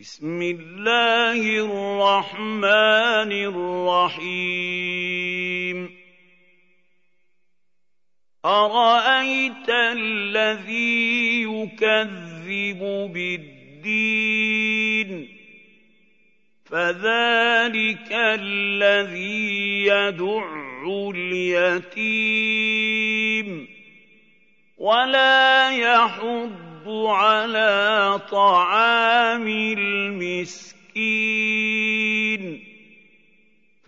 بسم الله الرحمن الرحيم. أرأيت الذي يكذب بالدين؟ فذلك الذي يدع اليتيم. ولا يحض على طعام